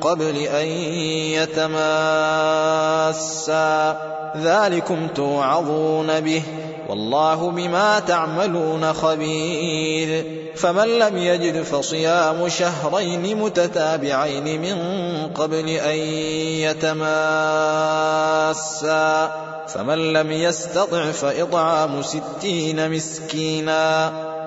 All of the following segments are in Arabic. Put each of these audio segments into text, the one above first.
قبل أن يتماسا. ذلكم توعظون به. والله بما تعملون خبير. فمن لم يجد فصيام شهرين متتابعين من قبل أن يتماسا. فمن لم يستطع فإطعام ستين مسكينا.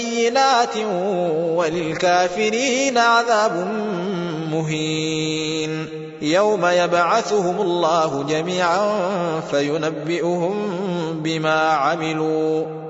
بينات وللكافرين عذاب مهين. يوم يبعثهم الله جميعا فينبئهم بما عملوا.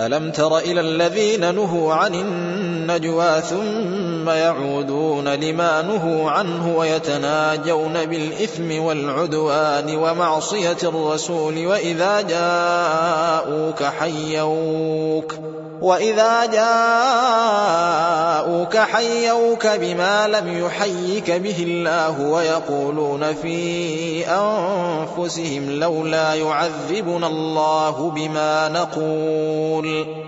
ألم تر إلى الذين نهوا عن النجوى ثم يعودون لما نهوا عنه ويتناجون بالإثم والعدوان ومعصية الرسول وإذا جاءوك حيوك وإذا جاءوك حيوك بما لم يحيك به الله ويقولون في أنفسهم لولا يعذبنا الله بما نقول.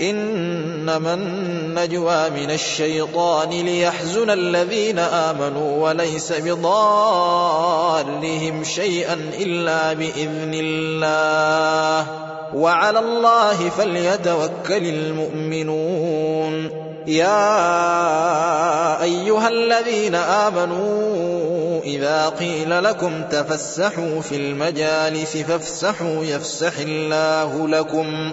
إنما النجوى من الشيطان ليحزن الذين آمنوا وليس بضارهم شيئا إلا بإذن الله. وعلى الله فليتوكل المؤمنون. يا أيها الذين آمنوا إذا قيل لكم تفسحوا في المجالس فافسحوا يفسح الله لكم.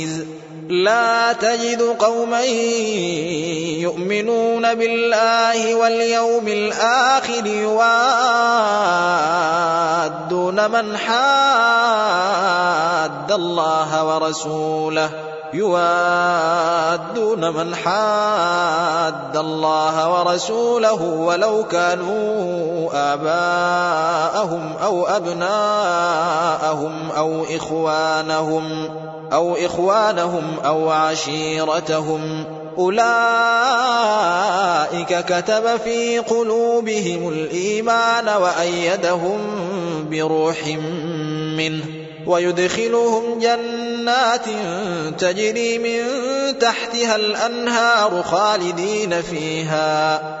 لا تجد قوما يؤمنون بالله واليوم الآخر يوادون من حاد الله ورسوله يوادون من حاد الله ورسوله ولو كانوا آباءهم أو أبناءهم أو إخوانهم. أو إخوانهم أو عشيرتهم أولئك كتب في قلوبهم الإيمان وأيدهم بروح منه ويدخلهم جنات تجري من تحتها الأنهار خالدين فيها.